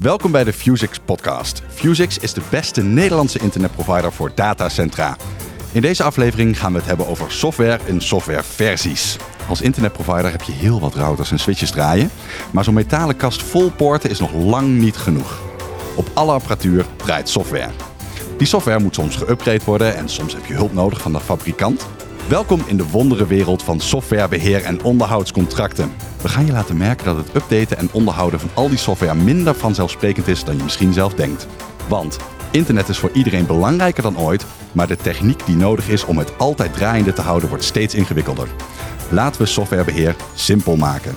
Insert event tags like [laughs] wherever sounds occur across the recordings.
Welkom bij de Fusix podcast. Fusix is de beste Nederlandse internetprovider voor datacentra. In deze aflevering gaan we het hebben over software en softwareversies. Als internetprovider heb je heel wat routers en switches draaien, maar zo'n metalen kast vol poorten is nog lang niet genoeg. Op alle apparatuur draait software. Die software moet soms geüpgrade worden en soms heb je hulp nodig van de fabrikant. Welkom in de wondere wereld van softwarebeheer en onderhoudscontracten. We gaan je laten merken dat het updaten en onderhouden van al die software minder vanzelfsprekend is dan je misschien zelf denkt. Want internet is voor iedereen belangrijker dan ooit, maar de techniek die nodig is om het altijd draaiende te houden wordt steeds ingewikkelder. Laten we softwarebeheer simpel maken.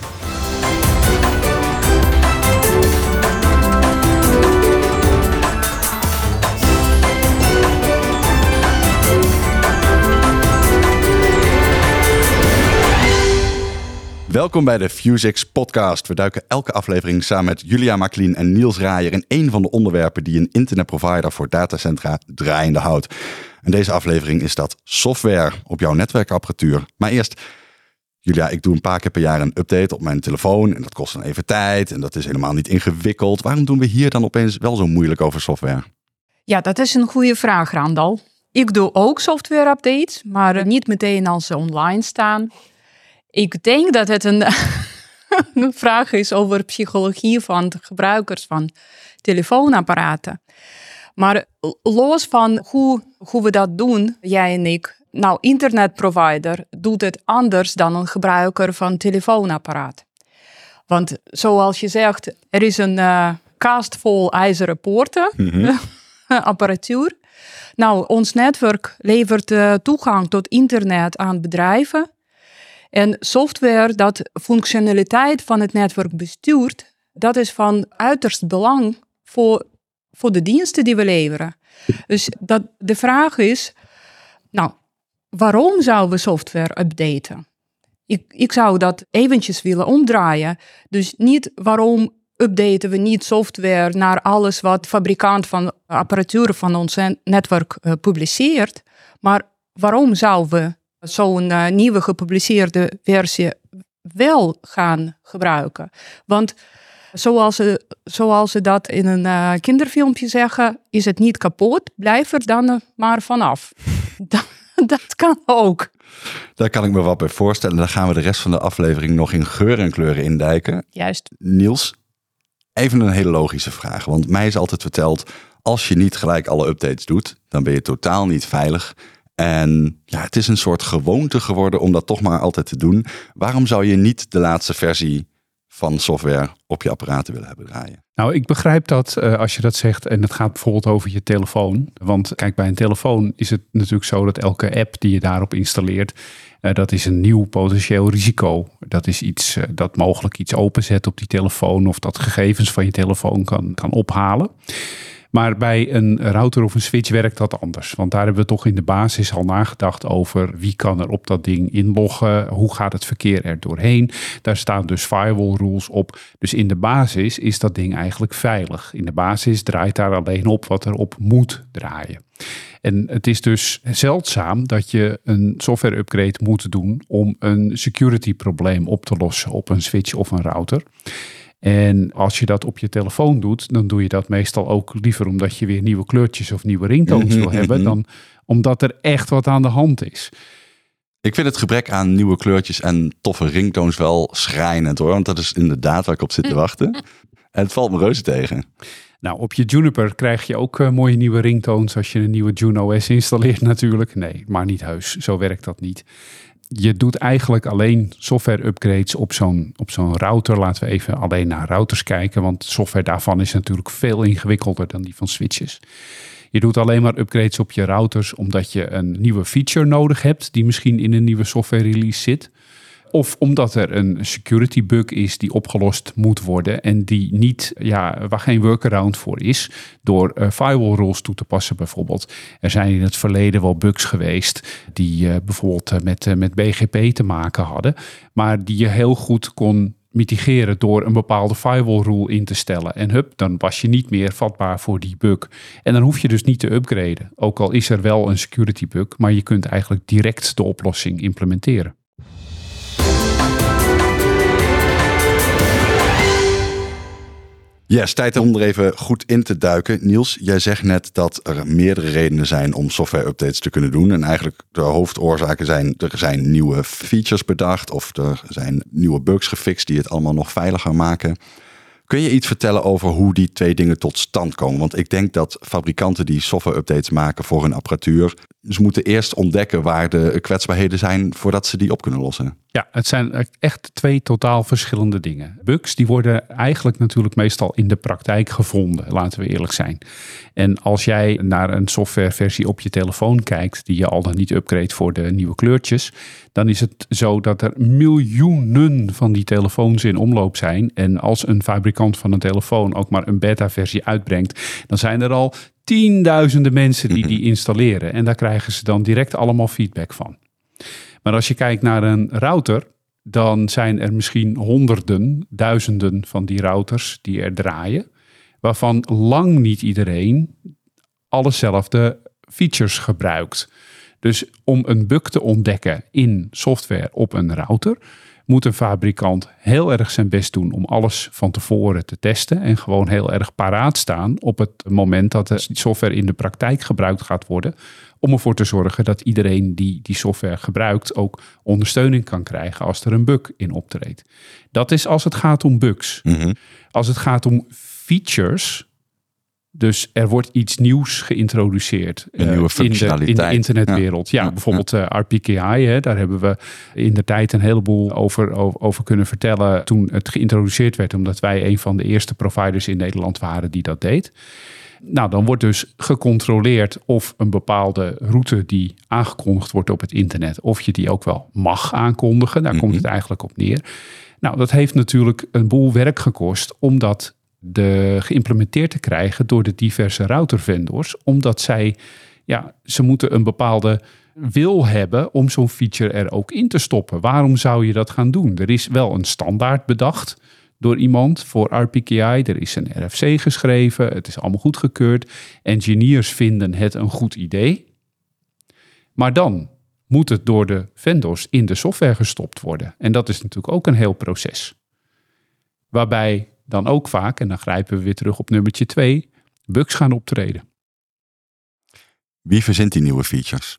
Welkom bij de Fusix podcast. We duiken elke aflevering samen met Julia Maklien en Niels Raaier in een van de onderwerpen die een internetprovider voor datacentra draaiende houdt. En deze aflevering is dat software op jouw netwerkapparatuur. Maar eerst, Julia, ik doe een paar keer per jaar een update op mijn telefoon en dat kost dan even tijd en dat is helemaal niet ingewikkeld. Waarom doen we hier dan opeens wel zo moeilijk over software? Ja, dat is een goede vraag, Randal. Ik doe ook software updates, maar niet meteen als ze online staan. Ik denk dat het een, [laughs] een vraag is over psychologie van de gebruikers van telefoonapparaten. Maar los van hoe, hoe we dat doen, jij en ik, nou, internetprovider doet het anders dan een gebruiker van telefoonapparaat. Want zoals je zegt, er is een uh, kast vol ijzeren poorten, mm [laughs] apparatuur. Nou, ons netwerk levert uh, toegang tot internet aan bedrijven en software dat functionaliteit van het netwerk bestuurt, dat is van uiterst belang voor, voor de diensten die we leveren. Dus dat, de vraag is, nou, waarom zouden we software updaten? Ik, ik zou dat eventjes willen omdraaien. Dus niet waarom updaten we niet software naar alles wat fabrikant van apparatuur van ons netwerk uh, publiceert, maar waarom zouden we zo'n uh, nieuwe gepubliceerde versie wel gaan gebruiken. Want zoals ze, zoals ze dat in een uh, kinderfilmpje zeggen, is het niet kapot, blijf er dan maar vanaf. [laughs] dat, dat kan ook. Daar kan ik me wat bij voorstellen. Dan gaan we de rest van de aflevering nog in geur en kleuren indijken. Juist. Niels, even een hele logische vraag. Want mij is altijd verteld, als je niet gelijk alle updates doet, dan ben je totaal niet veilig. En ja, het is een soort gewoonte geworden om dat toch maar altijd te doen. Waarom zou je niet de laatste versie van software op je apparaten willen hebben draaien? Nou, ik begrijp dat uh, als je dat zegt en het gaat bijvoorbeeld over je telefoon. Want kijk, bij een telefoon is het natuurlijk zo dat elke app die je daarop installeert, uh, dat is een nieuw potentieel risico. Dat is iets uh, dat mogelijk iets openzet op die telefoon of dat gegevens van je telefoon kan, kan ophalen. Maar bij een router of een switch werkt dat anders. Want daar hebben we toch in de basis al nagedacht over wie kan er op dat ding inloggen, hoe gaat het verkeer er doorheen. Daar staan dus firewall rules op. Dus in de basis is dat ding eigenlijk veilig. In de basis draait daar alleen op wat er op moet draaien. En het is dus zeldzaam dat je een software upgrade moet doen om een security probleem op te lossen op een switch of een router. En als je dat op je telefoon doet, dan doe je dat meestal ook liever omdat je weer nieuwe kleurtjes of nieuwe ringtones wil hebben, dan omdat er echt wat aan de hand is. Ik vind het gebrek aan nieuwe kleurtjes en toffe ringtones wel schrijnend hoor. Want dat is inderdaad waar ik op zit te wachten. [laughs] En het valt me reuze tegen. Nou, op je Juniper krijg je ook uh, mooie nieuwe ringtones als je een nieuwe Juno OS installeert natuurlijk. Nee, maar niet heus. Zo werkt dat niet je doet eigenlijk alleen software upgrades op zo'n, op zo'n router. Laten we even alleen naar routers kijken, want software daarvan is natuurlijk veel ingewikkelder dan die van switches. Je doet alleen maar upgrades op je routers omdat je een nieuwe feature nodig hebt die misschien in een nieuwe software release zit. Of omdat er een security bug is die opgelost moet worden en die niet, ja, waar geen workaround voor is door uh, firewall rules toe te passen bijvoorbeeld. Er zijn in het verleden wel bugs geweest die uh, bijvoorbeeld uh, met, met BGP te maken hadden, maar die je heel goed kon mitigeren door een bepaalde firewall rule in te stellen. En hup, dan was je niet meer vatbaar voor die bug. En dan hoef je dus niet te upgraden. Ook al is er wel een security bug, maar je kunt eigenlijk direct de oplossing implementeren. Yes, tijd om er even goed in te duiken. Niels, jij zegt net dat er meerdere redenen zijn om software-updates te kunnen doen. En eigenlijk de hoofdoorzaken zijn, er zijn nieuwe features bedacht of er zijn nieuwe bugs gefixt die het allemaal nog veiliger maken. Kun je iets vertellen over hoe die twee dingen tot stand komen? Want ik denk dat fabrikanten die software-updates maken voor hun apparatuur, ze moeten eerst ontdekken waar de kwetsbaarheden zijn voordat ze die op kunnen lossen. Ja, het zijn echt twee totaal verschillende dingen. Bugs die worden eigenlijk natuurlijk meestal in de praktijk gevonden, laten we eerlijk zijn. En als jij naar een softwareversie op je telefoon kijkt, die je al dan niet upgrade voor de nieuwe kleurtjes, dan is het zo dat er miljoenen van die telefoons in omloop zijn. En als een fabrikant van een telefoon ook maar een beta-versie uitbrengt, dan zijn er al tienduizenden mensen die die installeren. En daar krijgen ze dan direct allemaal feedback van. Maar als je kijkt naar een router, dan zijn er misschien honderden, duizenden van die routers die er draaien, waarvan lang niet iedereen allezelfde features gebruikt. Dus om een bug te ontdekken in software op een router, moet een fabrikant heel erg zijn best doen om alles van tevoren te testen en gewoon heel erg paraat staan op het moment dat de software in de praktijk gebruikt gaat worden, om ervoor te zorgen dat iedereen die die software gebruikt ook ondersteuning kan krijgen als er een bug in optreedt. Dat is als het gaat om bugs. Mhm. Als het gaat om features, dus er wordt iets nieuws geïntroduceerd. Een nieuwe eh, in de, in de functionaliteit. internetwereld. Ja, Ja, bijvoorbeeld eh, RPKI. Hè, daar hebben we in de tijd een heleboel over, over, over kunnen vertellen toen het geïntroduceerd werd. Omdat wij een van de eerste providers in Nederland waren die dat deed. Nou, dan wordt dus gecontroleerd of een bepaalde route die aangekondigd wordt op het internet, of je die ook wel mag aankondigen. Daar komt het eigenlijk op neer. Nou, dat heeft natuurlijk een boel werk gekost om dat de, geïmplementeerd te krijgen door de diverse routervendors. Omdat zij, ja, ze moeten een bepaalde wil hebben om zo'n feature er ook in te stoppen. Waarom zou je dat gaan doen? Er is wel een standaard bedacht door iemand voor RPKI. Er is een RFC geschreven. Het is allemaal goedgekeurd. Engineers vinden het een goed idee. Maar dan moet het door de vendors in de software gestopt worden. En dat is natuurlijk ook een heel proces. Waarbij dan ook vaak, en dan grijpen we weer terug op nummertje 2, bugs gaan optreden. Wie verzint die nieuwe features?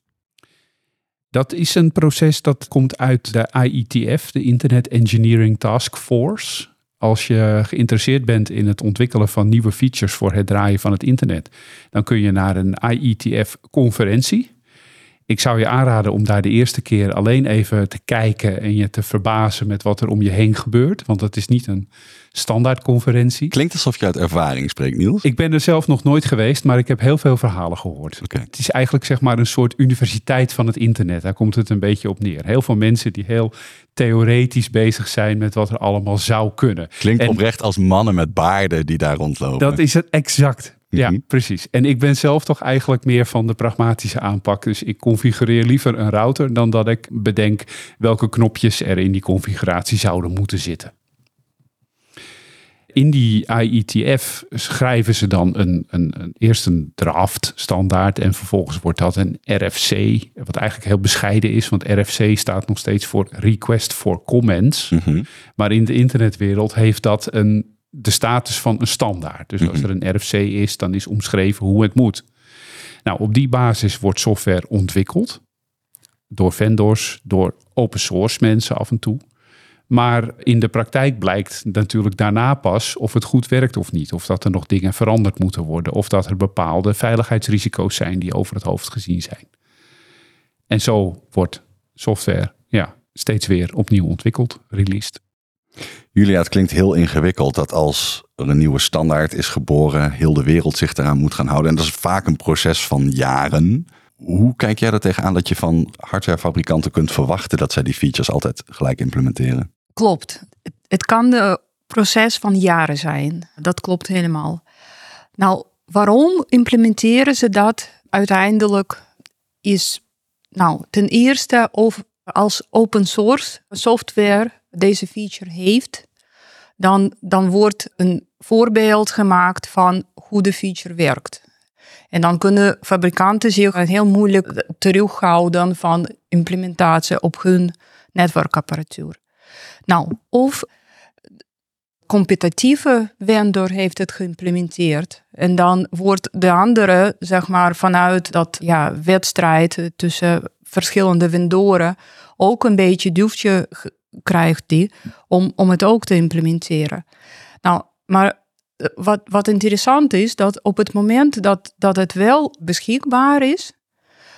Dat is een proces dat komt uit de IETF, de Internet Engineering Task Force. Als je geïnteresseerd bent in het ontwikkelen van nieuwe features voor het draaien van het internet, dan kun je naar een IETF-conferentie. Ik zou je aanraden om daar de eerste keer alleen even te kijken en je te verbazen met wat er om je heen gebeurt. Want dat is niet een standaard conferentie. Klinkt alsof je uit ervaring spreekt, Niels. Ik ben er zelf nog nooit geweest, maar ik heb heel veel verhalen gehoord. Het is eigenlijk zeg maar een soort universiteit van het internet. Daar komt het een beetje op neer. Heel veel mensen die heel theoretisch bezig zijn met wat er allemaal zou kunnen. Klinkt En- oprecht als mannen met baarden die daar rondlopen. Dat is het exact. Ja, precies. En ik ben zelf toch eigenlijk meer van de pragmatische aanpak. Dus ik configureer liever een router dan dat ik bedenk welke knopjes er in die configuratie zouden moeten zitten. In die IETF schrijven ze dan een, een, een, eerst een draft standaard en vervolgens wordt dat een RFC, wat eigenlijk heel bescheiden is, want RFC staat nog steeds voor Request for Comments. Mhm. Maar in de internetwereld heeft dat een, de status van een standaard. Dus als er een RFC is, dan is omschreven hoe het moet. Nou, op die basis wordt software ontwikkeld. Door vendors, door open source mensen af en toe. Maar in de praktijk blijkt natuurlijk daarna pas of het goed werkt of niet. Of dat er nog dingen veranderd moeten worden. Of dat er bepaalde veiligheidsrisico's zijn die over het hoofd gezien zijn. En zo wordt software ja, steeds weer opnieuw ontwikkeld, released. Julia, het klinkt heel ingewikkeld dat als er een nieuwe standaard is geboren, heel de wereld zich eraan moet gaan houden. En dat is vaak een proces van jaren. Hoe kijk jij er tegenaan dat je van hardwarefabrikanten kunt verwachten dat zij die features altijd gelijk implementeren? Klopt. Het- kan een proces van jaren zijn. Dat klopt helemaal. Nou, waarom implementeren ze dat uiteindelijk? Is, nou, ten eerste of als open source software deze feature heeft, dan, dan wordt een voorbeeld gemaakt van hoe de feature werkt. En dan kunnen fabrikanten zich heel moeilijk terughouden van implementatie op hun netwerkapparatuur. Nou, of competitieve vendor heeft het geïmplementeerd. En dan wordt de andere, zeg maar, vanuit dat ja, wedstrijd tussen verschillende vendoren ook een beetje duwtje krijgt die om, om het ook te implementeren. Nou, maar eh, wat, wat interessant is, dat op het moment dat, dat het wel beschikbaar is,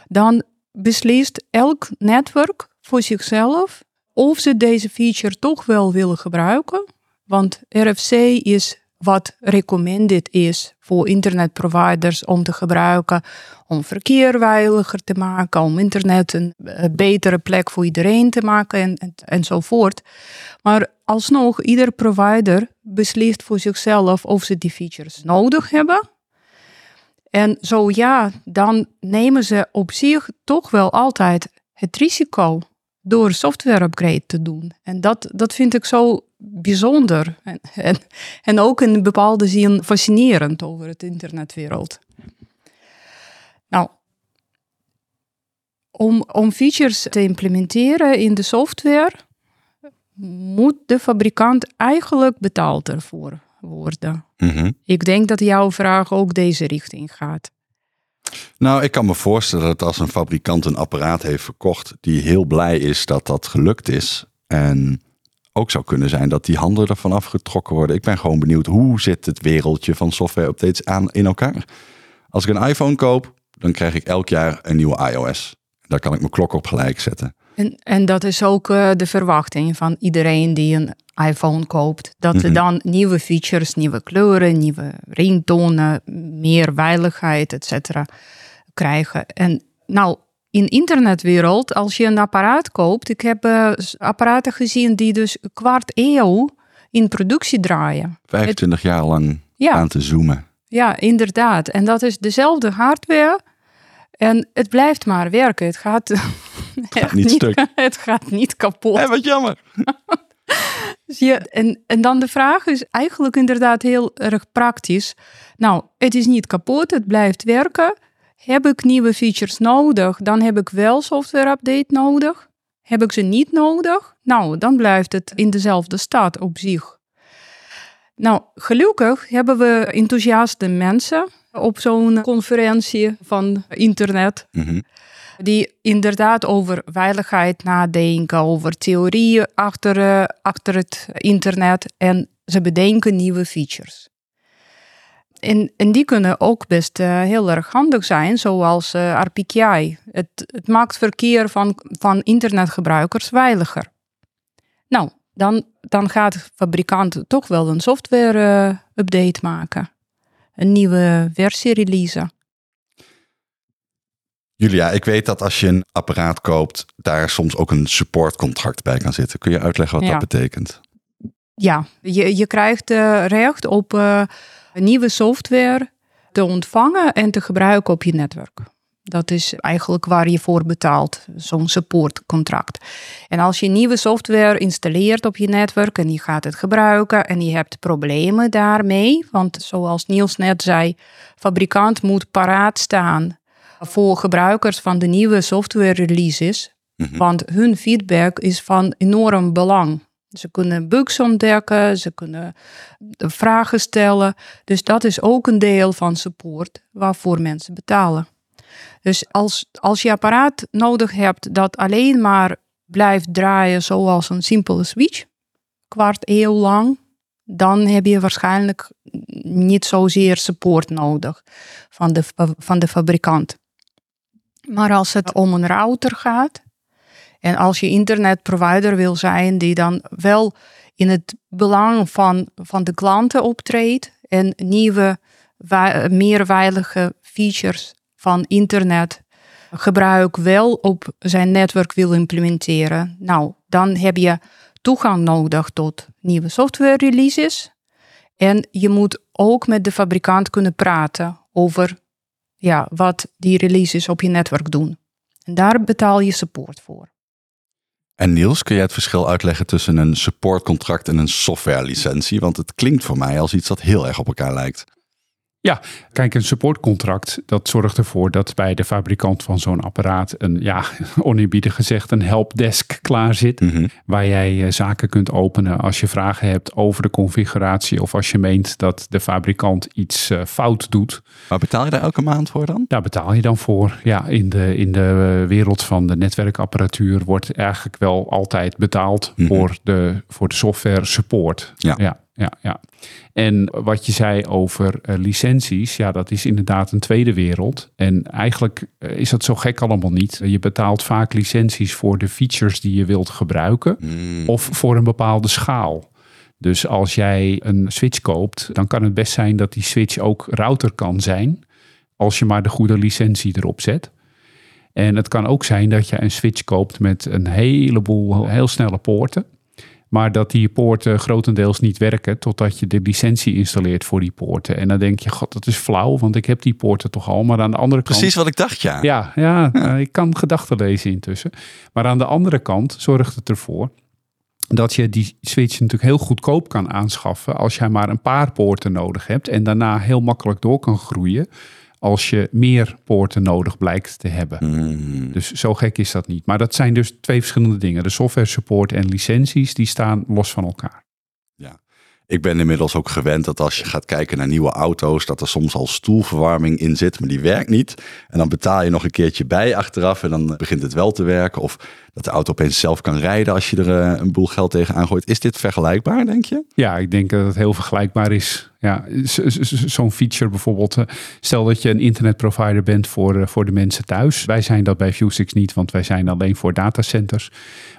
dan beslist elk netwerk voor zichzelf of ze deze feature toch wel willen gebruiken. Want RFC is wat recommended is voor internetproviders om te gebruiken, om verkeer veiliger te maken, om internet een, betere plek voor iedereen te maken en, en, enzovoort. Maar alsnog, ieder provider beslist voor zichzelf of ze die features nodig hebben. En zo ja, dan nemen ze op zich toch wel altijd het risico door software upgrade te doen. En dat, dat vind ik zo bijzonder. En, en, en ook in een bepaalde zin fascinerend over het internetwereld. Nou, om, om features te implementeren in de software moet de fabrikant eigenlijk betaald ervoor worden. Mhm. Ik denk dat jouw vraag ook deze richting gaat. Nou, ik kan me voorstellen dat als een fabrikant een apparaat heeft verkocht die heel blij is dat dat gelukt is. En ook zou kunnen zijn dat die handen ervan afgetrokken worden. Ik ben gewoon benieuwd hoe zit het wereldje van software updates aan in elkaar. Als ik een iPhone koop, dan krijg ik elk jaar een nieuwe iOS. Daar kan ik mijn klok op gelijk zetten. En, en dat is ook uh, de verwachting van iedereen die een iPhone koopt. Dat er dan nieuwe features, nieuwe kleuren, nieuwe ringtonen, meer veiligheid, et cetera, krijgen. En nou, in internetwereld, als je een apparaat koopt, ik heb uh, apparaten gezien die dus een kwart eeuw in productie draaien. 25 jaar lang Ja. aan te zoomen. Ja, inderdaad. En dat is dezelfde hardware. En het blijft maar werken. Het gaat, [laughs] gaat niet stuk. [laughs] Het gaat niet kapot. Hé, wat jammer. [laughs] Dus en, en dan de vraag is eigenlijk inderdaad heel erg praktisch. Nou, het is niet kapot, het blijft werken. Heb ik nieuwe features nodig, dan heb ik wel software update nodig. Heb ik ze niet nodig, nou, dan blijft het in dezelfde staat op zich. Nou, gelukkig hebben we enthousiaste mensen op zo'n conferentie van internet. Mhm. Die inderdaad over veiligheid nadenken, over theorieën achter, eh, achter het internet. En ze bedenken nieuwe features. En, en die kunnen ook best eh, heel erg handig zijn, zoals eh, RPKI. Het, het maakt verkeer van, van internetgebruikers veiliger. Nou, dan, dan gaat de fabrikant toch wel een software-update maken. Een nieuwe versie releasen. Julia, ik weet dat als je een apparaat koopt, daar soms ook een supportcontract bij kan zitten. Kun je uitleggen wat Ja. dat betekent? Ja, je, je krijgt eh, recht op eh, nieuwe software te ontvangen en te gebruiken op je netwerk. Dat is eigenlijk waar je voor betaalt, zo'n supportcontract. En als je nieuwe software installeert op je netwerk en je gaat het gebruiken en je hebt problemen daarmee, want zoals Niels net zei, fabrikant moet paraat staan voor gebruikers van de nieuwe software releases, Mhm. want hun feedback is van enorm belang. Ze kunnen bugs ontdekken, ze kunnen vragen stellen. Dus dat is ook een deel van support waarvoor mensen betalen. Dus als, als je apparaat nodig hebt dat alleen maar blijft draaien zoals een simpele switch, kwart eeuw lang, dan heb je waarschijnlijk niet zozeer support nodig van de, van de fabrikant. Maar als het om een router gaat, en als je internetprovider wil zijn die dan wel in het belang van, van de klanten optreedt en nieuwe, meer veilige features van internet gebruik wel op zijn netwerk wil implementeren, nou, dan heb je toegang nodig tot nieuwe software releases. En je moet ook met de fabrikant kunnen praten over ja, wat die releases op je netwerk doen. En daar betaal je support voor. En Niels, kun jij het verschil uitleggen tussen een supportcontract en een softwarelicentie? Want het klinkt voor mij als iets dat heel erg op elkaar lijkt. Ja, kijk, een supportcontract, dat zorgt ervoor dat bij de fabrikant van zo'n apparaat een, ja, [laughs] oneerbiedig gezegd, een helpdesk klaar zit. Mhm. Waar jij eh, zaken kunt openen als je vragen hebt over de configuratie of als je meent dat de fabrikant iets eh, fout doet. Maar betaal je daar elke maand voor dan? Daar betaal je dan voor. Ja, in de, in de wereld van de netwerkapparatuur wordt eigenlijk wel altijd betaald Mhm. voor, de, voor de software support. Ja. ja, ja, ja. En wat je zei over eh, licenties, ja, dat is inderdaad een tweede wereld. En eigenlijk eh, is dat zo gek allemaal niet. Je betaalt vaak licenties voor de features die je wilt gebruiken Mm. of voor een bepaalde schaal. Dus als jij een switch koopt, dan kan het best zijn dat die switch ook router kan zijn, als je maar de goede licentie erop zet. En het kan ook zijn dat je een switch koopt met een heleboel heel snelle poorten. Maar dat die poorten grotendeels niet werken totdat je de licentie installeert voor die poorten. En dan denk je, god, dat is flauw, want ik heb die poorten toch al. Maar aan de andere kant... Precies wat ik dacht, ja. Ja, ja, eh, ik kan gedachten lezen intussen. Maar aan de andere kant zorgt het ervoor dat je die switch natuurlijk heel goedkoop kan aanschaffen als jij maar een paar poorten nodig hebt en daarna heel makkelijk door kan groeien als je meer poorten nodig blijkt te hebben. Mm. Dus zo gek is dat niet. Maar dat zijn dus twee verschillende dingen. De software support en licenties, die staan los van elkaar. Ik ben inmiddels ook gewend dat als je gaat kijken naar nieuwe auto's, dat er soms al stoelverwarming in zit, maar die werkt niet. En dan betaal je nog een keertje bij achteraf en dan begint het wel te werken. Of dat de auto opeens zelf kan rijden als je er eh, een boel geld tegen aangooit. Is dit vergelijkbaar, denk je? Ja, ik denk dat het heel vergelijkbaar is. Ja, zo'n feature bijvoorbeeld. eh, Stel dat je een internetprovider bent voor, eh, voor de mensen thuis. Wij zijn dat bij Vuzix niet, want wij zijn alleen voor datacenters.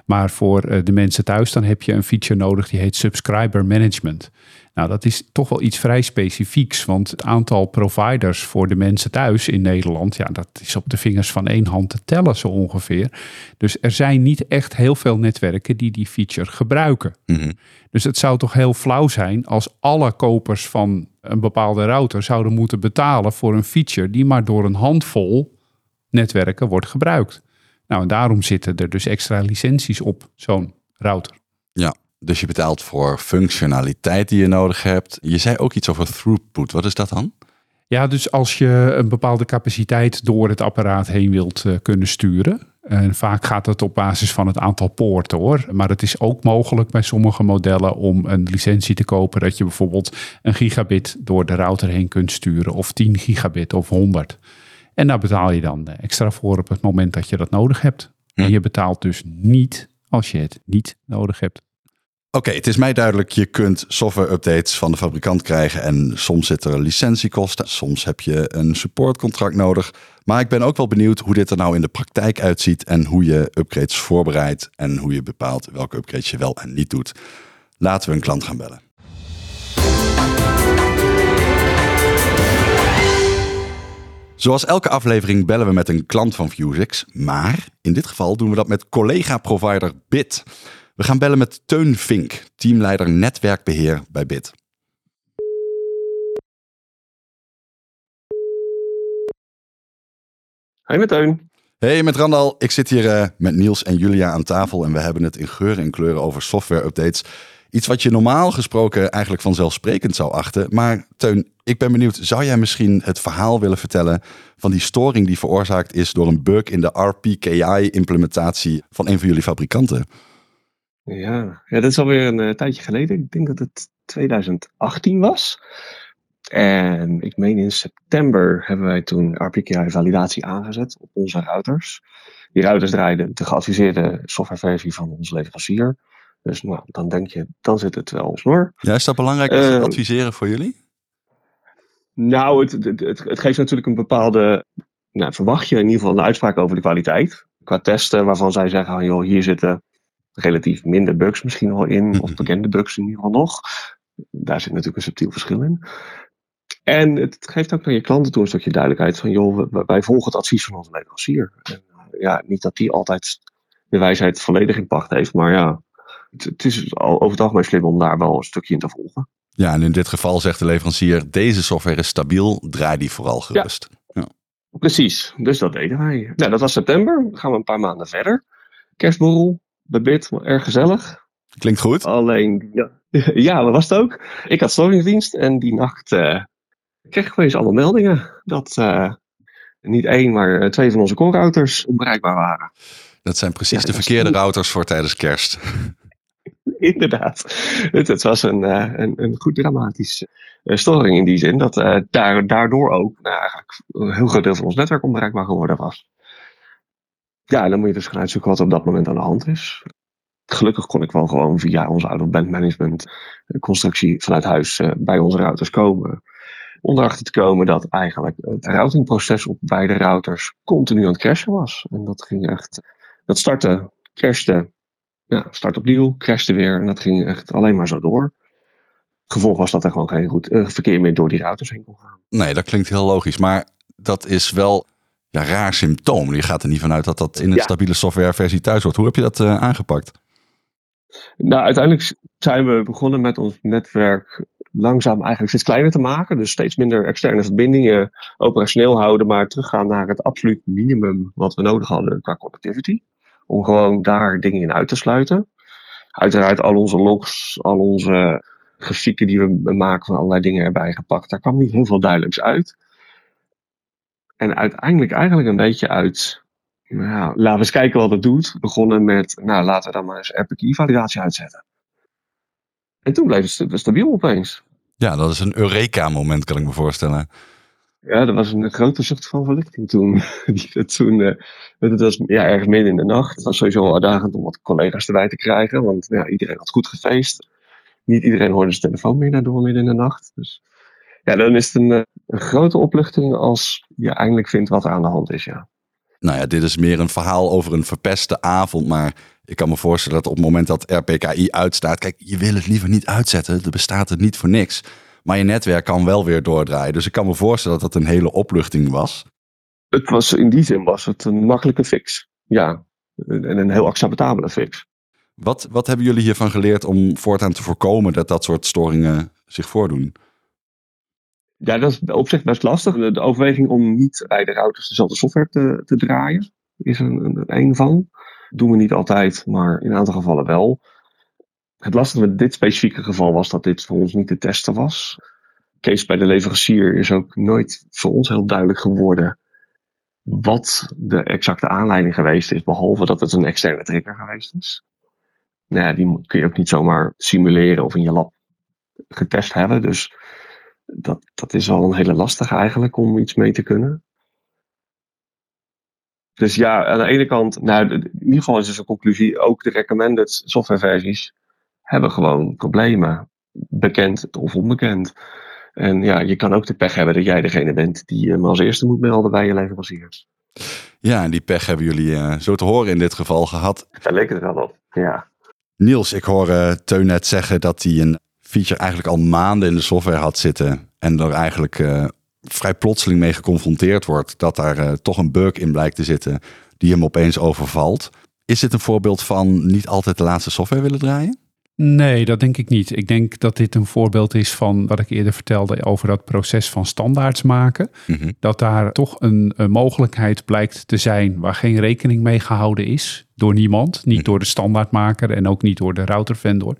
Maar voor eh, de mensen thuis, dan heb je een feature nodig die heet Subscriber Management. Nou, dat is toch wel iets vrij specifieks, want het aantal providers voor de mensen thuis in Nederland, ja, dat is op de vingers van één hand te tellen zo ongeveer. Dus er zijn niet echt heel veel netwerken die die feature gebruiken. Mhm. Dus het zou toch heel flauw zijn als alle kopers van een bepaalde router zouden moeten betalen voor een feature die maar door een handvol netwerken wordt gebruikt. Nou, en daarom zitten er dus extra licenties op zo'n router. Ja, dus je betaalt voor functionaliteit die je nodig hebt. Je zei ook iets over throughput. Wat is dat dan? Ja, dus als je een bepaalde capaciteit door het apparaat heen wilt eh, kunnen sturen. En vaak gaat het op basis van het aantal poorten hoor. Maar het is ook mogelijk bij sommige modellen om een licentie te kopen. Dat je bijvoorbeeld een gigabit door de router heen kunt sturen. Of 10 gigabit of 100. En daar betaal je dan eh, extra voor op het moment dat je dat nodig hebt. Hm. En je betaalt dus niet als je het niet nodig hebt. Oké, het is mij duidelijk, je kunt software-updates van de fabrikant krijgen en soms zitten er licentiekosten, soms heb je een supportcontract nodig. Maar ik ben ook wel benieuwd hoe dit er nou in de praktijk uitziet en hoe je upgrades voorbereidt en hoe je bepaalt welke upgrades je wel en niet doet. Laten we een klant gaan bellen. Zoals elke aflevering bellen we met een klant van Vuzix, maar in dit geval doen we dat met collega-provider BIT. We gaan bellen met Teun Vink, teamleider netwerkbeheer bij BIT. Hoi met Teun. Hey, met Randal. Ik zit hier eh, met Niels en Julia aan tafel en we hebben het in geuren en kleuren over software-updates. Iets wat je normaal gesproken eigenlijk vanzelfsprekend zou achten. Maar Teun, ik ben benieuwd, zou jij misschien het verhaal willen vertellen van die storing die veroorzaakt is door een bug in de RPKI-implementatie van een van jullie fabrikanten? Ja. ja, dat is alweer een eh, tijdje geleden. Ik denk dat het 2018 was. En ik meen in september hebben wij toen RPKI-validatie aangezet op onze routers. Die routers draaiden de geadviseerde softwareversie van onze leverancier. Dus nou, dan denk je, dan zit het wel snor. Ja, is dat belangrijk als ze Eh, adviseren voor jullie? Nou, het, het, het, het geeft natuurlijk een bepaalde. Nou, verwacht je in ieder geval een uitspraak over de kwaliteit. Qua testen waarvan zij zeggen: ah, joh, hier zitten relatief minder bugs misschien al in. Of bekende bugs in ieder geval nog. Daar zit natuurlijk een subtiel verschil in. En het geeft ook naar je klanten toe een stukje duidelijkheid van: joh, wij volgen het advies van onze leverancier. En, eh, ja, niet dat die altijd de wijsheid volledig in pacht heeft, maar ja. Het, het is al over het algemeen slim om daar wel een stukje in te volgen. Ja, en in dit geval zegt de leverancier, deze software is stabiel, draai die vooral gerust. Precies, dus dat deden wij. Nou, dat was september. Dan gaan we een paar maanden verder. Kerstborrel, bij Bit, erg gezellig. Klinkt goed? Alleen, ja, [laughs] ja, dat was het ook. Ik had storingsdienst en die nacht, eh, kreeg ik opeens allemaal meldingen dat uh, niet één, maar twee van onze core-routers onbereikbaar waren. Dat zijn precies de verkeerde routers voor tijdens kerst. [laughs] Inderdaad. Het, het was een, een, een goed dramatische storing in die zin. Dat daar, daardoor ook een heel groot deel van ons netwerk onbereikbaar geworden was. Ja, dan moet je dus gaan uitzoeken wat op dat moment aan de hand is. Gelukkig kon ik wel gewoon via onze out band management constructie vanuit huis bij onze routers komen om erachter te komen dat eigenlijk het routingproces op beide routers continu aan het crashen was. En dat ging echt, dat startte, crashte, ja, start opnieuw, crashte weer en dat ging echt alleen maar zo door. Gevolg was dat er gewoon geen goed uh, verkeer meer door die routers heen kon gaan. Nee, dat klinkt heel logisch, maar dat is wel ja, raar symptoom. Je gaat er niet vanuit dat dat in een ja. stabiele softwareversie thuis wordt. Hoe heb je dat uh, aangepakt? Nou, uiteindelijk zijn we begonnen met ons netwerk langzaam eigenlijk steeds kleiner te maken. Dus steeds minder externe verbindingen operationeel houden, maar teruggaan naar het absoluut minimum wat we nodig hadden qua connectivity. Om gewoon daar dingen in uit te sluiten. Uiteraard al onze logs, al onze grafieken die we maken van allerlei dingen erbij gepakt. Daar kwam niet heel veel duidelijks uit. En uiteindelijk eigenlijk een beetje uit, nou, laten we eens kijken wat het doet. Begonnen met, nou laten we dan maar eens RPKI-validatie uitzetten. En toen bleef het stabiel opeens. Ja, dat is een Eureka-moment, kan ik me voorstellen. Ja, dat was een grote zucht van verlichting toen. [laughs] Toen uh, het was ja, ergens midden in de nacht. Het was sowieso uitdagend om wat collega's erbij te krijgen. Want ja, iedereen had goed gefeest. Niet iedereen hoorde zijn telefoon meer daardoor midden in de nacht. Dus ja, dan is het een, eh, een grote opluchting als je eindelijk vindt wat er aan de hand is, ja. Nou ja, dit is meer een verhaal over een verpeste avond. Maar ik kan me voorstellen dat op het moment dat RPKI uitstaat. Kijk, je wil het liever niet uitzetten. Er bestaat het niet voor niks. Maar je netwerk kan wel weer doordraaien. Dus ik kan me voorstellen dat dat een hele opluchting was. Het was in die zin was het een makkelijke fix. Ja, en een heel acceptabele fix. Wat, wat hebben jullie hiervan geleerd om voortaan te voorkomen dat dat soort storingen zich voordoen? Ja, dat is op zich best lastig. De, overweging om niet bij de routers dezelfde software te, te draaien is een, een, van. Doen we niet altijd, maar in een aantal gevallen wel. Het lastige met dit specifieke geval was dat dit voor ons niet te testen was. Case bij de leverancier is ook nooit voor ons heel duidelijk geworden wat de exacte aanleiding geweest is, behalve dat het een externe trigger geweest is. Nou ja, die kun je ook niet zomaar simuleren of in je lab getest hebben. Dus dat, dat is al een hele lastige eigenlijk om iets mee te kunnen. Dus ja, aan de ene kant, nou, in ieder geval is dus een conclusie, ook de recommended softwareversies hebben gewoon problemen. Bekend of onbekend. En ja, je kan ook de pech hebben dat jij degene bent die hem als eerste moet melden bij je leverancier. Ja, en die pech hebben jullie uh, zo te horen in dit geval gehad. Daar leek het wel op, ja. Niels, ik hoor uh, Teun net zeggen dat hij een feature eigenlijk al maanden in de software had zitten. En er eigenlijk uh, vrij plotseling mee geconfronteerd wordt. Dat daar uh, toch een bug in blijkt te zitten die hem opeens overvalt. Is dit een voorbeeld van niet altijd de laatste software willen draaien? Nee, dat denk ik niet. Ik denk dat dit een voorbeeld is van wat ik eerder vertelde over dat proces van standaards maken. Mm-hmm. Dat daar toch een, een, mogelijkheid blijkt te zijn waar geen rekening mee gehouden is door niemand. Niet door de standaardmaker en ook niet door de routervendor.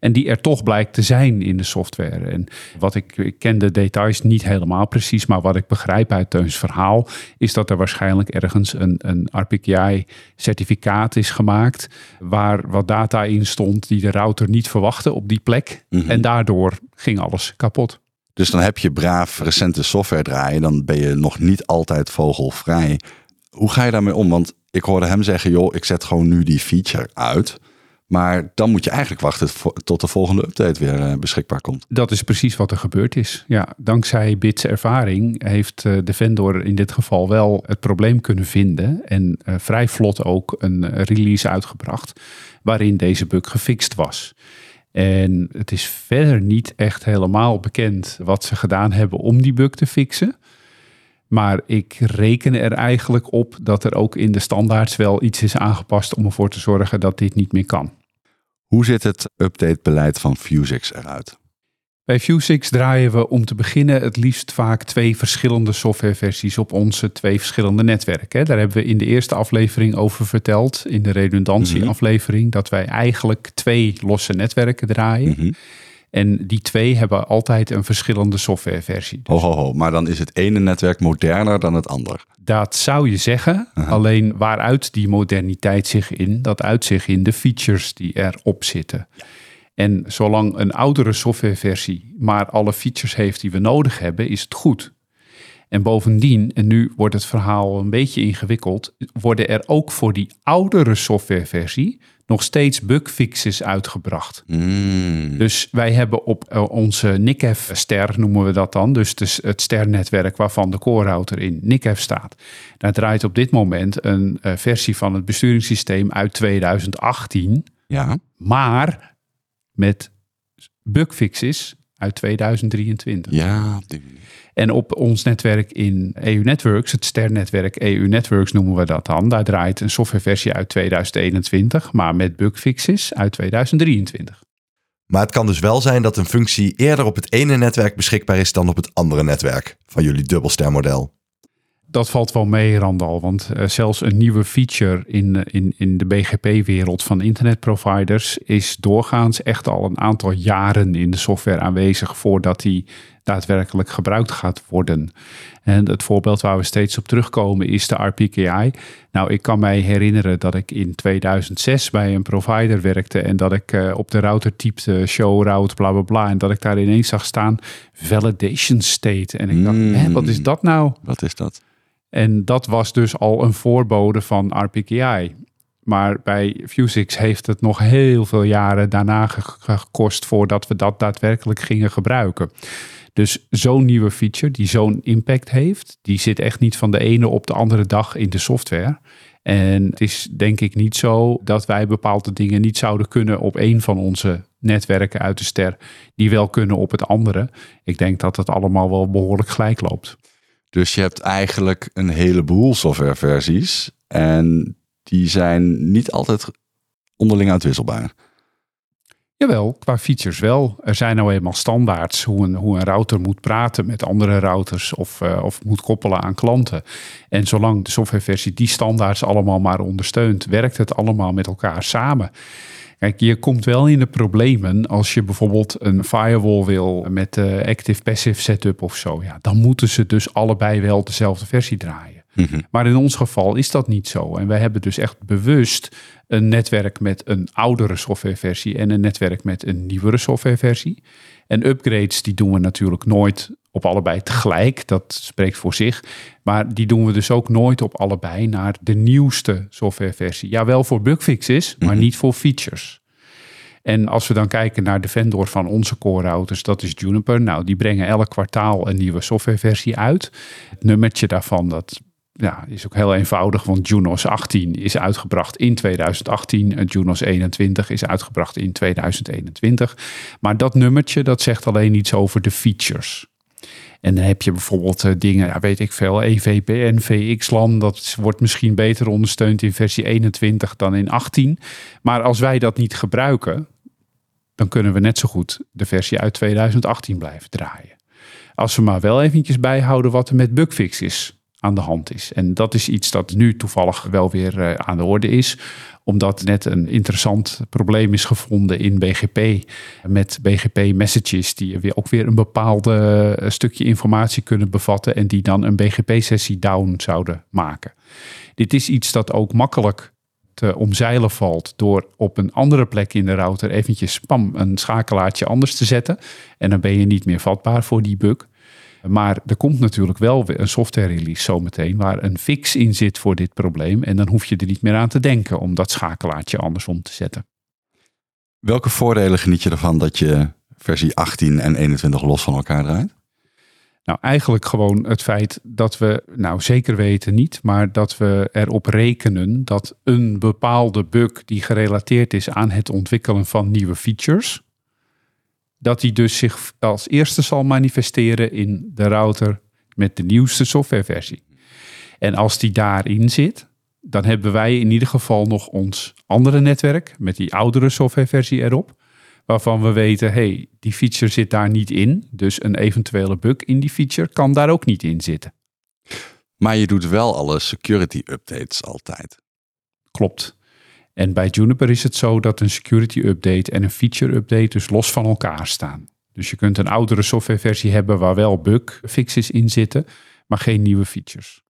En die er toch blijkt te zijn in de software. En wat ik, ik ken de details niet helemaal precies, maar wat ik begrijp uit Teuns verhaal, is dat er waarschijnlijk ergens een, een RPKI-certificaat is gemaakt. Waar wat data in stond die de router niet verwachtte op die plek. Mhm. En daardoor ging alles kapot. Dus dan heb je braaf recente software draaien, dan ben je nog niet altijd vogelvrij. Hoe ga je daarmee om? Want ik hoorde hem zeggen, joh, ik zet gewoon nu die feature uit. Maar dan moet je eigenlijk wachten tot de volgende update weer eh, beschikbaar komt. Dat is precies wat er gebeurd is. Ja, dankzij Bits ervaring heeft eh, de vendor in dit geval wel het probleem kunnen vinden. En uh, vrij vlot ook een release uitgebracht waarin deze bug gefixt was. En het is verder niet echt helemaal bekend wat ze gedaan hebben om die bug te fixen. Maar ik reken er eigenlijk op dat er ook in de standaards wel iets is aangepast om ervoor te zorgen dat dit niet meer kan. Hoe ziet het updatebeleid van Fusix eruit? Bij Fusix draaien we om te beginnen het liefst vaak twee verschillende softwareversies op onze twee verschillende netwerken. Daar hebben we in de eerste aflevering over verteld, in de redundantieaflevering, dat wij eigenlijk twee losse netwerken draaien. Mhm. En die twee hebben altijd een verschillende softwareversie. Ho, ho, ho. Maar dan is het ene netwerk moderner dan het ander. Dat zou je zeggen. Alleen waaruit die moderniteit zich in? Dat uit zich in de features die erop zitten. En zolang een oudere softwareversie maar alle features heeft die we nodig hebben, is het goed. En bovendien, en nu wordt het verhaal een beetje ingewikkeld, worden er ook voor die oudere softwareversie nog steeds bugfixes uitgebracht. Mm. Dus wij hebben op eh, onze NICF-ster, noemen we dat dan, dus dus het sternetwerk waarvan de core router in NICF staat. Daar draait op dit moment een eh, versie van het besturingssysteem uit 2018, Ja. maar met bugfixes uit 2023. Ja, op die manier. En op ons netwerk in EU Networks, het sternetwerk EU Networks noemen we dat dan, daar draait een softwareversie uit 2021, maar met bugfixes uit 2023. Maar het kan dus wel zijn dat een functie eerder op het ene netwerk beschikbaar is dan op het andere netwerk van jullie dubbelstermodel. Dat valt wel mee, Randal, want eh, zelfs een nieuwe feature in, eh, in, in de BGP-wereld van internetproviders is doorgaans echt al een aantal jaren in de software aanwezig voordat die daadwerkelijk gebruikt gaat worden. En het voorbeeld waar we steeds op terugkomen is de RPKI. Nou, ik kan mij herinneren dat ik in 2006 bij een provider werkte en dat ik eh, op de router typte show route bla bla bla en dat ik daar ineens zag staan validation state. En ik dacht, Mm. hè, wat is dat nou? Wat is dat? En dat was dus al een voorbode van RPKI. Maar bij Vuzix heeft het nog heel veel jaren daarna ge- gekost voordat we dat daadwerkelijk gingen gebruiken. Dus zo'n nieuwe feature die zo'n impact heeft, die zit echt niet van de ene op de andere dag in de software. En het is denk ik niet zo dat wij bepaalde dingen niet zouden kunnen op een van onze netwerken uit de ster, die wel kunnen op het andere. Ik denk dat het allemaal wel behoorlijk gelijk loopt. Dus je hebt eigenlijk een heleboel softwareversies. En die zijn niet altijd onderling uitwisselbaar. Jawel, qua features wel. Er zijn nou eenmaal standaards hoe een, hoe een router moet praten met andere routers of, eh, of moet koppelen aan klanten. En zolang de softwareversie die standaards allemaal maar ondersteunt, werkt het allemaal met elkaar samen. Kijk, je komt wel in de problemen als je bijvoorbeeld een firewall wil met uh, active-passive setup of zo. Ja, dan moeten ze dus allebei wel dezelfde versie draaien. Maar in ons geval is dat niet zo. En wij hebben dus echt bewust een netwerk met een oudere softwareversie en een netwerk met een nieuwere softwareversie. En upgrades die doen we natuurlijk nooit op allebei tegelijk. Dat spreekt voor zich. Maar die doen we dus ook nooit op allebei naar de nieuwste softwareversie. Ja, wel voor bugfixes, maar niet voor features. En als we dan kijken naar de vendor van onze core routers, dat is Juniper. Nou, die brengen elk kwartaal een nieuwe softwareversie uit. Het nummertje daarvan, dat ja, is ook heel eenvoudig, want Junos 18 is uitgebracht in 2018 en Junos 21 is uitgebracht in 2021. Maar dat nummertje, dat zegt alleen iets over de features. En dan heb je bijvoorbeeld uh, dingen, ja, weet ik veel, EVPN, VXLAN, dat wordt misschien beter ondersteund in versie 21 dan in 18. Maar als wij dat niet gebruiken, dan kunnen we net zo goed de versie uit 2018 blijven draaien. Als we maar wel eventjes bijhouden wat er met bugfix is aan de hand is. En dat is iets dat nu toevallig wel weer uh, aan de orde is, omdat net een interessant probleem is gevonden in BGP met BGP messages die weer ook weer een bepaalde uh, stukje informatie kunnen bevatten en die dan een BGP-sessie down zouden maken. Dit is iets dat ook makkelijk te omzeilen valt door op een andere plek in de router eventjes spam een schakelaartje anders te zetten en dan ben je niet meer vatbaar voor die bug. Maar er komt natuurlijk wel een software release zometeen waar een fix in zit voor dit probleem. En dan hoef je er niet meer aan te denken om dat schakelaartje andersom te zetten. Welke voordelen geniet je ervan dat je versie 18 en 21 los van elkaar draait? Nou, eigenlijk gewoon het feit dat we, nou zeker weten niet, maar dat we erop rekenen dat een bepaalde bug die gerelateerd is aan het ontwikkelen van nieuwe features, dat die dus zich als eerste zal manifesteren in de router met de nieuwste softwareversie. En als die daarin zit, dan hebben wij in ieder geval nog ons andere netwerk met die oudere softwareversie erop, waarvan we weten, hey, die feature zit daar niet in, dus een eventuele bug in die feature kan daar ook niet in zitten. Maar je doet wel alle security updates altijd. Klopt. En bij Juniper is het zo dat een security update en een feature update dus los van elkaar staan. Dus je kunt een oudere softwareversie hebben waar wel bugfixes in zitten, maar geen nieuwe features.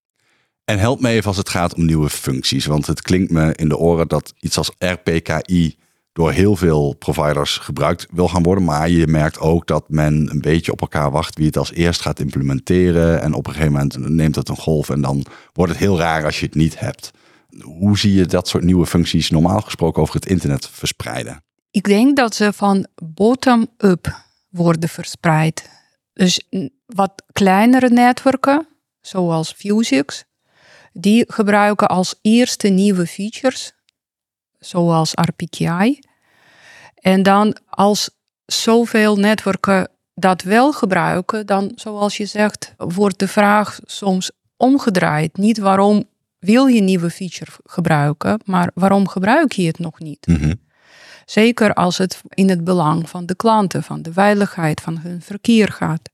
En help me even als het gaat om nieuwe functies. Want het klinkt me in de oren dat iets als RPKI door heel veel providers gebruikt wil gaan worden. Maar je merkt ook dat men een beetje op elkaar wacht wie het als eerst gaat implementeren. En op een gegeven moment neemt het een golf en dan wordt het heel raar als je het niet hebt. Hoe zie je dat soort nieuwe functies normaal gesproken over het internet verspreiden? Ik denk dat ze van bottom-up worden verspreid. Dus wat kleinere netwerken, zoals Fusix, die gebruiken als eerste nieuwe features, zoals RPKI. En dan als zoveel netwerken dat wel gebruiken, dan zoals je zegt, wordt de vraag soms omgedraaid. Niet waarom wil je nieuwe feature gebruiken, maar waarom gebruik je het nog niet? Mhm. Zeker als het in het belang van de klanten, van de veiligheid van hun verkeer gaat.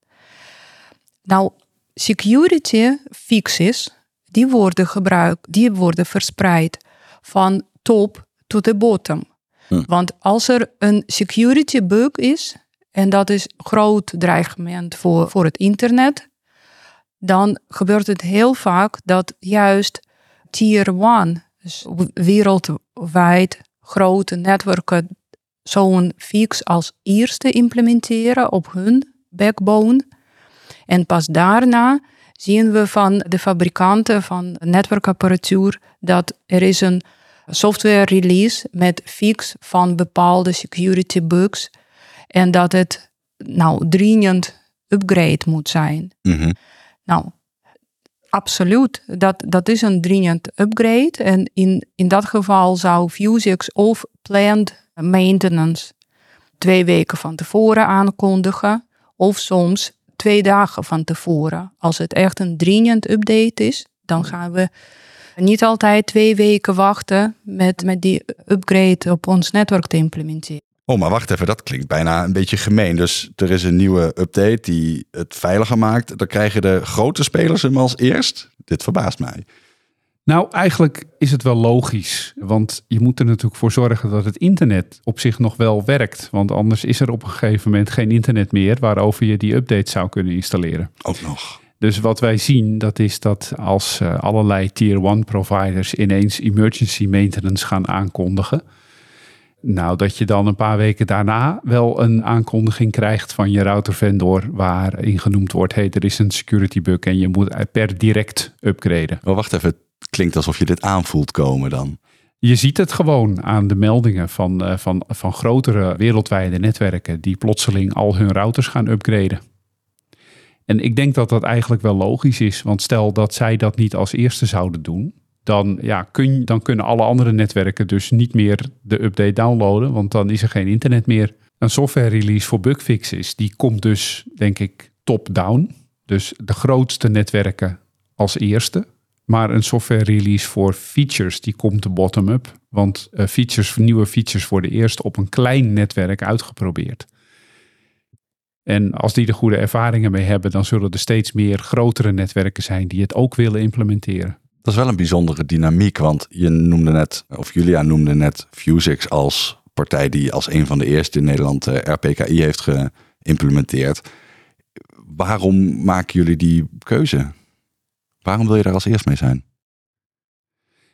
Nou, security fixes, die worden gebruikt, die worden verspreid van top tot de bottom. Hm. Want als er een security bug is, en dat is een groot dreigement voor, voor het internet, dan gebeurt het heel vaak dat juist tier 1, dus wereldwijd grote netwerken, zo'n fix als eerste implementeren op hun backbone. En pas daarna zien we van de fabrikanten van netwerkapparatuur dat er is een software release met fix van bepaalde security bugs en dat het nou dringend upgrade moet zijn. Mhm. Nou, absoluut. Dat, dat is een dringend upgrade. En in, in dat geval zou Vuzix of planned maintenance twee weken van tevoren aankondigen. Of soms twee dagen van tevoren. Als het echt een dringend update is, dan gaan we niet altijd twee weken wachten met, met die upgrade op ons netwerk te implementeren. Oh, maar wacht even, dat klinkt bijna een beetje gemeen. Dus er is een nieuwe update die het veiliger maakt. Dan krijgen de grote spelers hem als eerst. Dit verbaast mij. Nou, eigenlijk is het wel logisch. Want je moet er natuurlijk voor zorgen dat het internet op zich nog wel werkt. Want anders is er op een gegeven moment geen internet meer waarover je die update zou kunnen installeren. Ook nog. Dus wat wij zien, dat is dat als eh, allerlei tier 1 providers ineens emergency maintenance gaan aankondigen. Nou, dat je dan een paar weken daarna wel een aankondiging krijgt van je routervendor waarin genoemd wordt, hey, er is een security bug en je moet per direct upgraden. Maar wacht even, het klinkt alsof je dit aanvoelt komen dan. Je ziet het gewoon aan de meldingen van, eh, van, van grotere wereldwijde netwerken die plotseling al hun routers gaan upgraden. En ik denk dat dat eigenlijk wel logisch is, want stel dat zij dat niet als eerste zouden doen, dan, ja, kun, dan kunnen alle andere netwerken dus niet meer de update downloaden, want dan is er geen internet meer. Een software release voor bugfixes, die komt dus, denk ik, top-down. Dus de grootste netwerken als eerste. Maar een software release voor features, die komt bottom-up. Want uh, features, nieuwe features worden eerst op een klein netwerk uitgeprobeerd. En als die er goede ervaringen mee hebben, dan zullen er steeds meer grotere netwerken zijn die het ook willen implementeren. Dat is wel een bijzondere dynamiek, want je noemde net, of Julia noemde net Fusix als partij die als een van de eerste in Nederland uh, RPKI heeft geïmplementeerd. Waarom maken jullie die keuze? Waarom wil je daar als eerst mee zijn?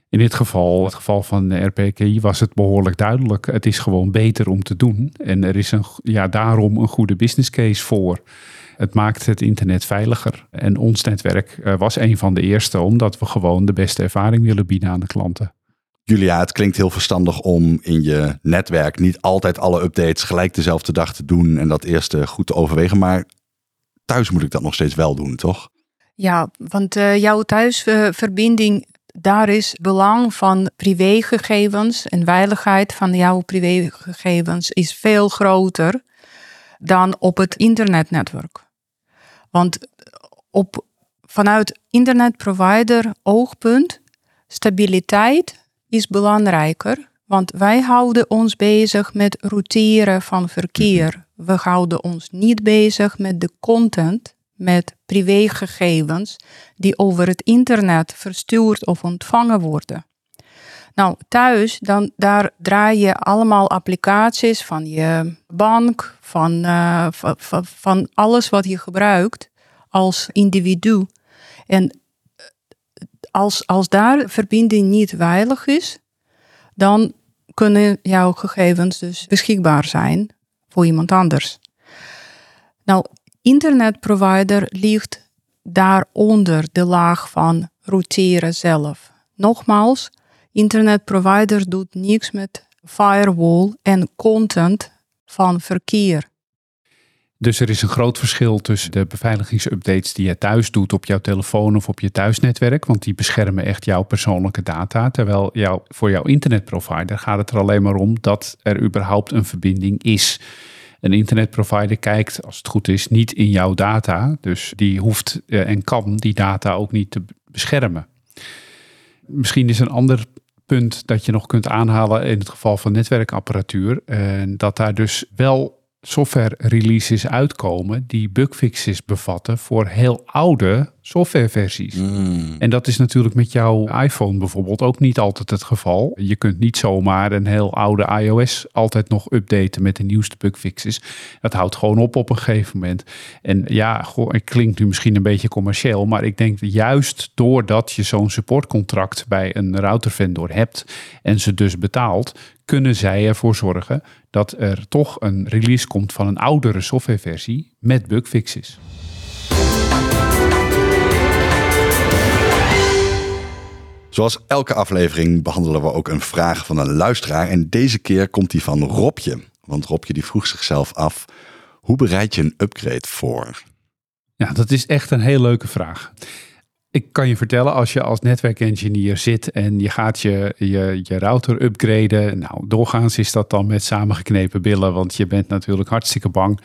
In dit geval, het geval van de RPKI, was het behoorlijk duidelijk. Het is gewoon beter om te doen. En er is een, ja, daarom een goede business case voor. Het maakt het internet veiliger. En ons netwerk uh, was een van de eerste, omdat we gewoon de beste ervaring willen bieden aan de klanten. Julia, het klinkt heel verstandig om in je netwerk niet altijd alle updates gelijk dezelfde dag te doen en dat eerst uh, goed te overwegen. Maar thuis moet ik dat nog steeds wel doen, toch? Ja, want uh, jouw thuisverbinding, daar is belang van privégegevens en veiligheid van jouw privégegevens is veel groter dan op het internetnetwerk. Want op, vanuit internetprovider oogpunt, stabiliteit is belangrijker. Want wij houden ons bezig met routeren van verkeer. We houden ons niet bezig met de content, met privégegevens die over het internet verstuurd of ontvangen worden. Nou, thuis, dan, daar draai je allemaal applicaties van je bank, van, uh, van, van alles wat je gebruikt als individu. En als, als daar verbinding niet veilig is, dan kunnen jouw gegevens dus beschikbaar zijn voor iemand anders. Nou, internetprovider ligt daaronder de laag van routeren zelf. Nogmaals, internetprovider doet niks met firewall en content van verkeer. Dus er is een groot verschil tussen de beveiligingsupdates die je thuis doet op jouw telefoon of op je thuisnetwerk, want die beschermen echt jouw persoonlijke data. Terwijl voor jouw internetprovider gaat het er alleen maar om dat er überhaupt een verbinding is. Een internetprovider kijkt, als het goed is, niet in jouw data. Dus die hoeft eh, en kan die data ook niet te beschermen. Misschien is een ander punt dat je nog kunt aanhalen in het geval van netwerkapparatuur. Uh, dat daar dus wel software releases uitkomen die bugfixes bevatten voor heel oude softwareversies. Hmm. En dat is natuurlijk met jouw iPhone bijvoorbeeld ook niet altijd het geval. Je kunt niet zomaar een heel oude iOS altijd nog updaten met de nieuwste bugfixes. Dat houdt gewoon op op een gegeven moment. En ja, goh, het klinkt nu misschien een beetje commercieel, maar ik denk juist doordat je zo'n supportcontract bij een routervendor hebt en ze dus betaalt, kunnen zij ervoor zorgen dat er toch een release komt van een oudere softwareversie met bugfixes. Zoals elke aflevering behandelen we ook een vraag van een luisteraar. En deze keer komt die van Robje. Want Robje die vroeg zichzelf af, hoe bereid je een upgrade voor? Ja, dat is echt een heel leuke vraag. Ik kan je vertellen, als je als netwerkengineer zit en je gaat je, je, je router upgraden. Nou, doorgaans is dat dan met samengeknepen billen, want je bent natuurlijk hartstikke bang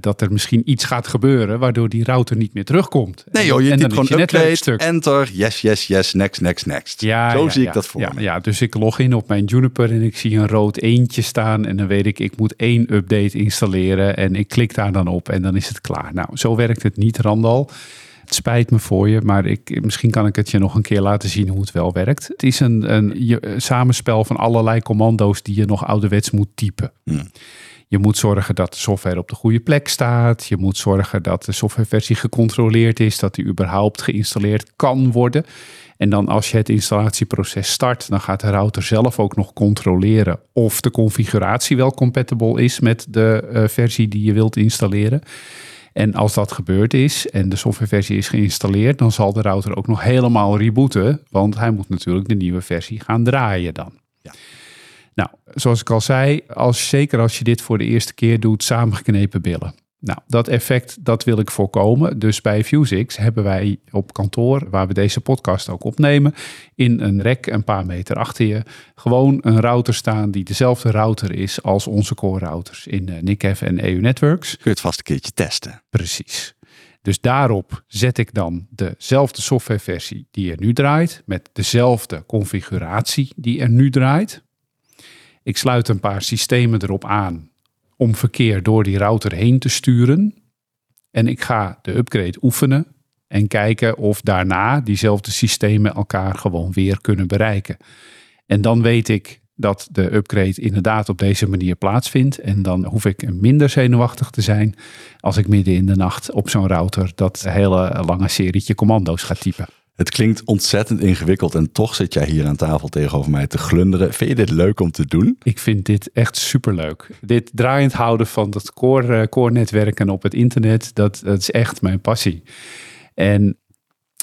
dat er misschien iets gaat gebeuren waardoor die router niet meer terugkomt. Nee joh, je en typt gewoon je upgrade, stuk. enter, yes, yes, yes, next, next, next. Ja, Zo ja, zie ja, ik dat voor ja, me. Ja, dus ik log in op mijn Juniper en ik zie een rood eentje staan. En dan weet ik, ik moet één update installeren. En ik klik daar dan op en dan is het klaar. Nou, zo werkt het niet, Randal. Het spijt me voor je, maar ik, misschien kan ik het je nog een keer laten zien hoe het wel werkt. Het is een, een je- samenspel van allerlei commando's die je nog ouderwets moet typen. Hmm. Je moet zorgen dat de software op de goede plek staat. Je moet zorgen dat de softwareversie gecontroleerd is, dat die überhaupt geïnstalleerd kan worden. En dan als je het installatieproces start, dan gaat de router zelf ook nog controleren of de configuratie wel compatible is met de eh, versie die je wilt installeren. En als dat gebeurd is en de softwareversie is geïnstalleerd, dan zal de router ook nog helemaal rebooten, want hij moet natuurlijk de nieuwe versie gaan draaien dan. Ja. Nou, zoals ik al zei, als, zeker als je dit voor de eerste keer doet, samengeknepen billen. Nou, dat effect dat wil ik voorkomen. Dus bij Fusix hebben wij op kantoor, waar we deze podcast ook opnemen, in een rek een paar meter achter je, gewoon een router staan die dezelfde router is als onze core routers in eh, NICF en EU Networks. Kun je het vast een keertje testen. Precies. Dus daarop zet ik dan dezelfde softwareversie die er nu draait, met dezelfde configuratie die er nu draait. Ik sluit een paar systemen erop aan om verkeer door die router heen te sturen. En ik ga de upgrade oefenen en kijken of daarna diezelfde systemen elkaar gewoon weer kunnen bereiken. En dan weet ik dat de upgrade inderdaad op deze manier plaatsvindt. En dan hoef ik minder zenuwachtig te zijn als ik midden in de nacht op zo'n router dat hele lange serietje commando's ga typen. Het klinkt ontzettend ingewikkeld en toch zit jij hier aan tafel tegenover mij te glunderen. Vind je dit leuk om te doen? Ik vind dit echt superleuk. Dit draaiend houden van dat core, eh, core netwerken op het internet, dat, dat is echt mijn passie. En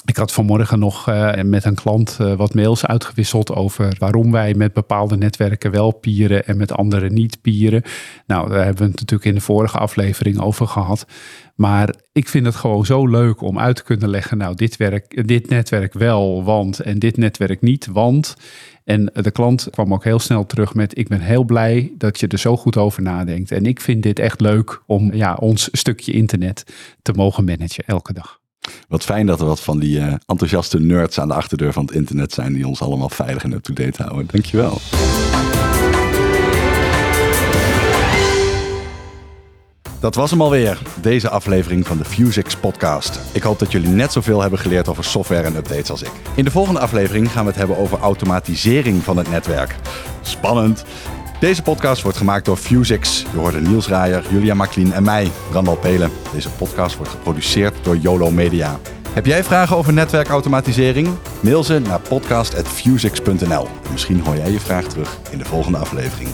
ik had vanmorgen nog eh, met een klant eh, wat mails uitgewisseld over waarom wij met bepaalde netwerken wel pieren en met andere niet pieren. Nou, daar hebben we het natuurlijk in de vorige aflevering over gehad. Maar ik vind het gewoon zo leuk om uit te kunnen leggen, nou, dit, werk, dit netwerk wel, want en dit netwerk niet, want. En de klant kwam ook heel snel terug met: Ik ben heel blij dat je er zo goed over nadenkt. En ik vind dit echt leuk om ja, ons stukje internet te mogen managen elke dag. Wat fijn dat er wat van die eh, enthousiaste nerds aan de achterdeur van het internet zijn die ons allemaal veilig en up-to-date houden. Dankjewel. Dat was hem alweer, deze aflevering van de Fusix podcast. Ik hoop dat jullie net zoveel hebben geleerd over software en updates als ik. In de volgende aflevering gaan we het hebben over automatisering van het netwerk. Spannend! Deze podcast wordt gemaakt door Fusix. Je hoorde Niels Raaier, Julia Maklien en mij, Randal Pelen. Deze podcast wordt geproduceerd door YOLO Media. Heb jij vragen over netwerkautomatisering? Mail ze naar podcast.fusix.nl. Misschien hoor jij je vraag terug in de volgende aflevering.